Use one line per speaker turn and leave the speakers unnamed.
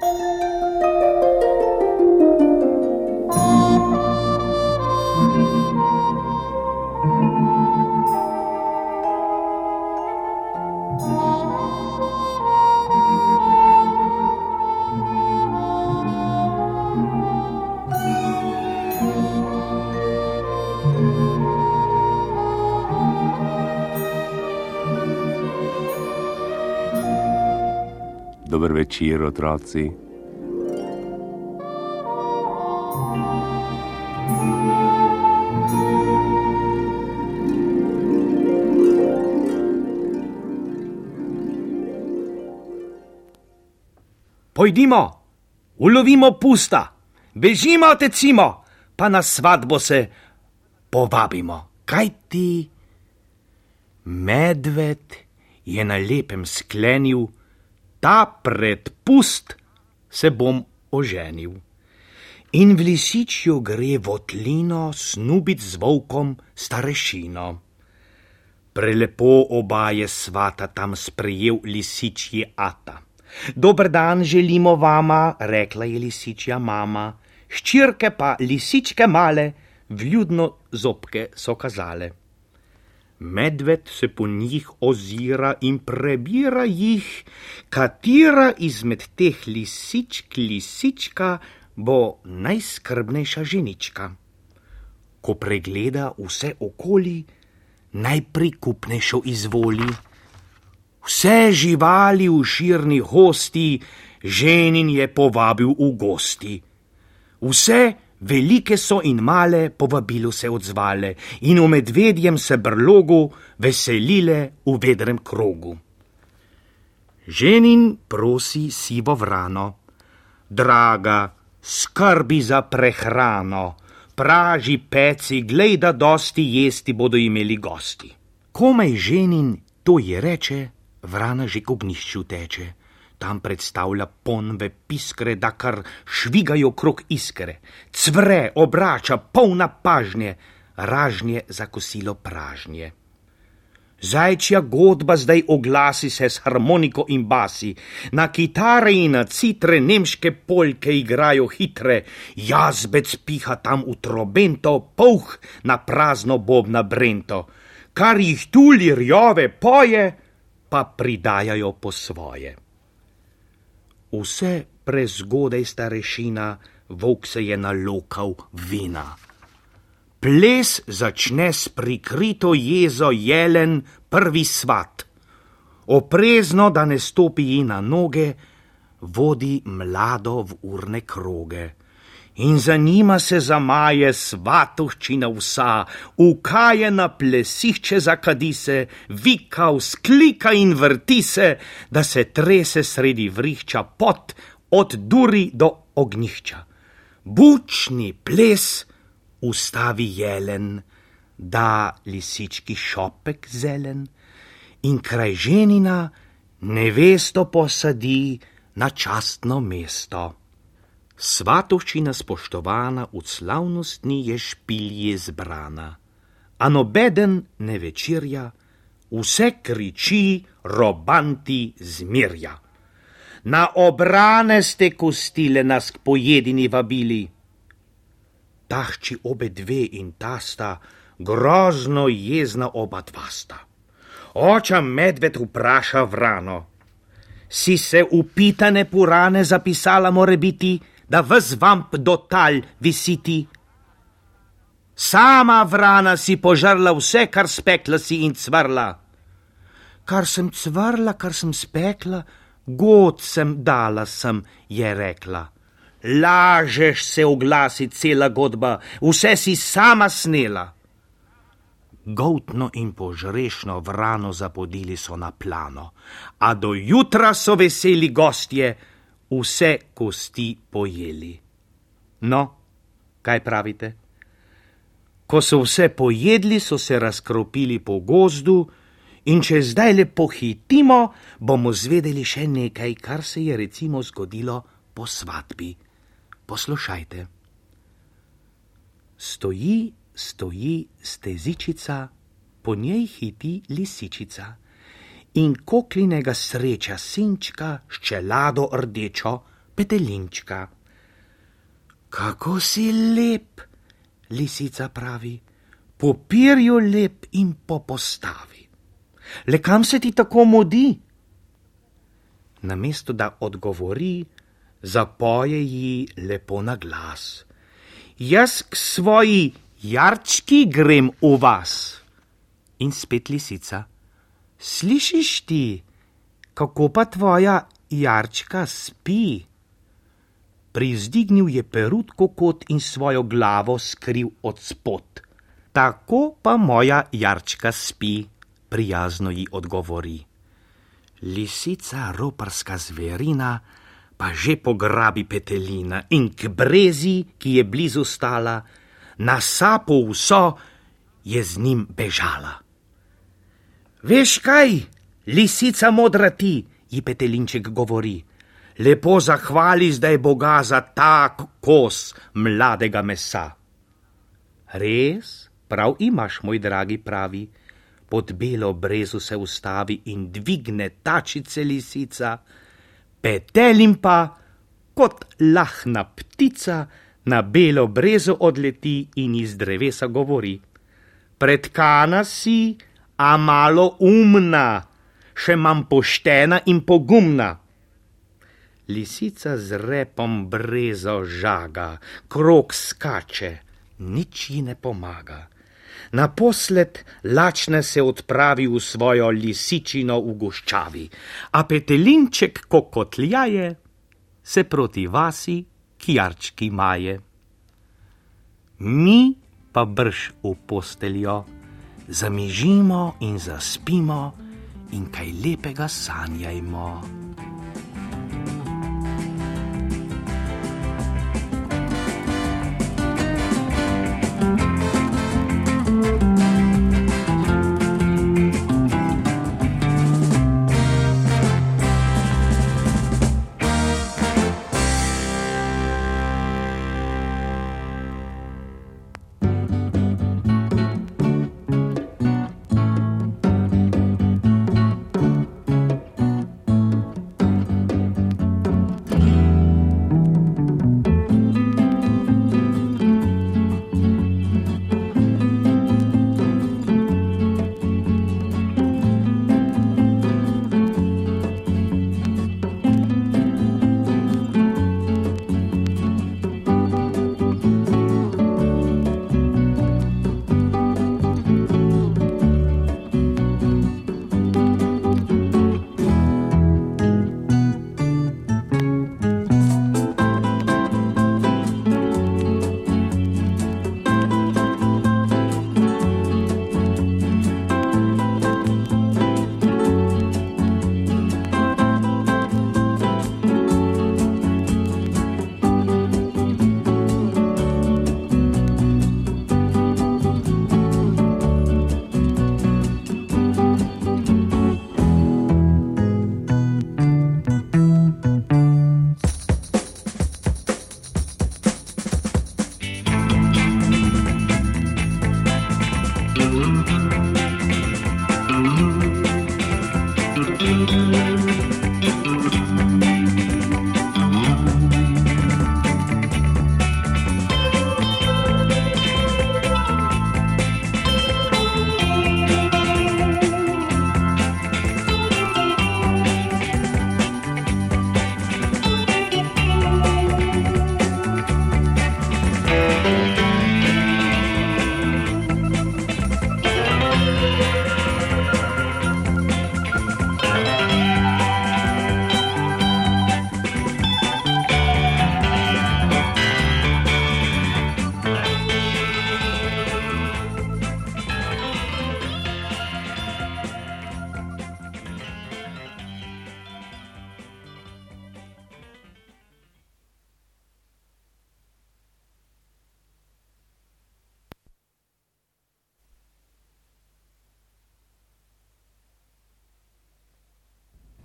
Dober večer, otroci.
Pojdimo, ulovimo pusta, bežimo, tecimo, pa na svatbo se povabimo. Kaj ti? Medved je na lepem sklenil, ta predpust se bom oženil. In v lisičjo gre v otlino snubit z volkom starešino. Prelepo oba je svata tam sprejel lisičji ata. Dober dan želimo vama, rekla je lisičja mama, ščirke pa lisičke male, vljudno zobke so kazale. Medved se po njih ozira in prebira jih, katera izmed teh lisičk lisička bo najskrbnejša ženička. Ko pregleda vse okoli, najprikupnejšo izvoli. Vse živali v širni hosti, ženin je povabil v gosti. Vse velike so in male povabilu se odzvale in v medvedjem se brlogu veselile v vedrem krogu. Ženin prosi sivo vrano, draga, skrbi za prehrano, praži peci, glej da dosti jesti bodo imeli gosti. Komaj ženin to je reče, vrana že k ognišču teče. Tam predstavlja ponve piskre, da kar švigajo krok iskre, cvre, obrača, polna pažnje, ražnje za kosilo pražnje. Zajčja godba zdaj oglasi se s harmoniko in basi, na kitare in na citre nemške polke igrajo hitre, jazbec piha tam v trobento, pouh na prazno bobna brento, kar jih tuli rjove poje, pa pridajajo po svoje. Vse prezgodaj starešina, volk se je nalokal vina. Ples začne s prikrito jezo jelen prvi svat. Oprezno, da ne stopi ji na noge, vodi mlado v urne kroge. In za njima se zamaje svatoščina vsa, ukaje na plesihče zakadi se, vika, sklika in vrti se, da se trese sredi vrihča pot, od duri do ognjišča. Bučni ples, ustavi jelen, da lisički šopek zelen in kraj ženina nevesto posadi na častno mesto. Svatoščina spoštovana v slavnostni je špilje zbrana, a nobeden ne večerja, vse kriči, robanti zmirja. Na obrane ste kostile nas k pojedini vabili, tahči obe dve in ta sta, grozno jezna oba dva sta. Oča medved vpraša vrano. Si se upitane purane zapisala, more biti, da vz vamp do tal visiti? Sama vrana si požrla vse, kar spekla si in cvrla. Kar sem cvrla, kar sem spekla, god sem dala sem, je rekla. Lažeš se oglasi cela godba, vse si sama snela. Gotno in požrešno vrano zapodili so na plano, a do jutra so veseli gostje vse kosti pojeli. No, kaj pravite? Ko so vse pojedli, so se razkropili po gozdu, in če zdaj le pohitimo, bomo zvedeli še nekaj, kar se je recimo zgodilo po svatbi. Poslušajte. Stoji, stoji stezičica, po njej hiti lisičica in koklinega sreča sinčka s čelado rdečo petelinčka. Kako si lep, lisica pravi, popirju lep in po postavi. Le kam se ti tako modi? Namesto da odgovori, zapoje ji lepo na glas. Jaz k svoji jarčki grem v vas. In spet lisica. Slišiš ti, kako pa tvoja jarčka spi? Privzdignil je perutko kot in svojo glavo skril od spod. Tako pa moja jarčka spi, prijazno ji odgovori. Lisica, roparska zverina, pa že pograbi petelina in k brezi, ki je blizu stala, na sapo vso je z njim bežala. Veš kaj, lisica modra ti, ji petelinček govori. Lepo zahvali zdaj Boga za tak kos mladega mesa. Res, prav imaš, moj dragi pravi, pod belo brezu se ustavi in dvigne tačice lisica, petelim pa, kot lahna ptica, na belo brezo odleti in iz drevesa govori: Predkana si, a malo umna, še manj poštena in pogumna. Lisica z repom brezo žaga, krok skače, nič ji ne pomaga. Naposled lačne se odpravi v svojo lisičino v goščavi, a petelinček kokotljaje se proti vasi kjarčki maje. Mi pa brž v posteljo, zamižimo in zaspimo in kaj lepega sanjajmo.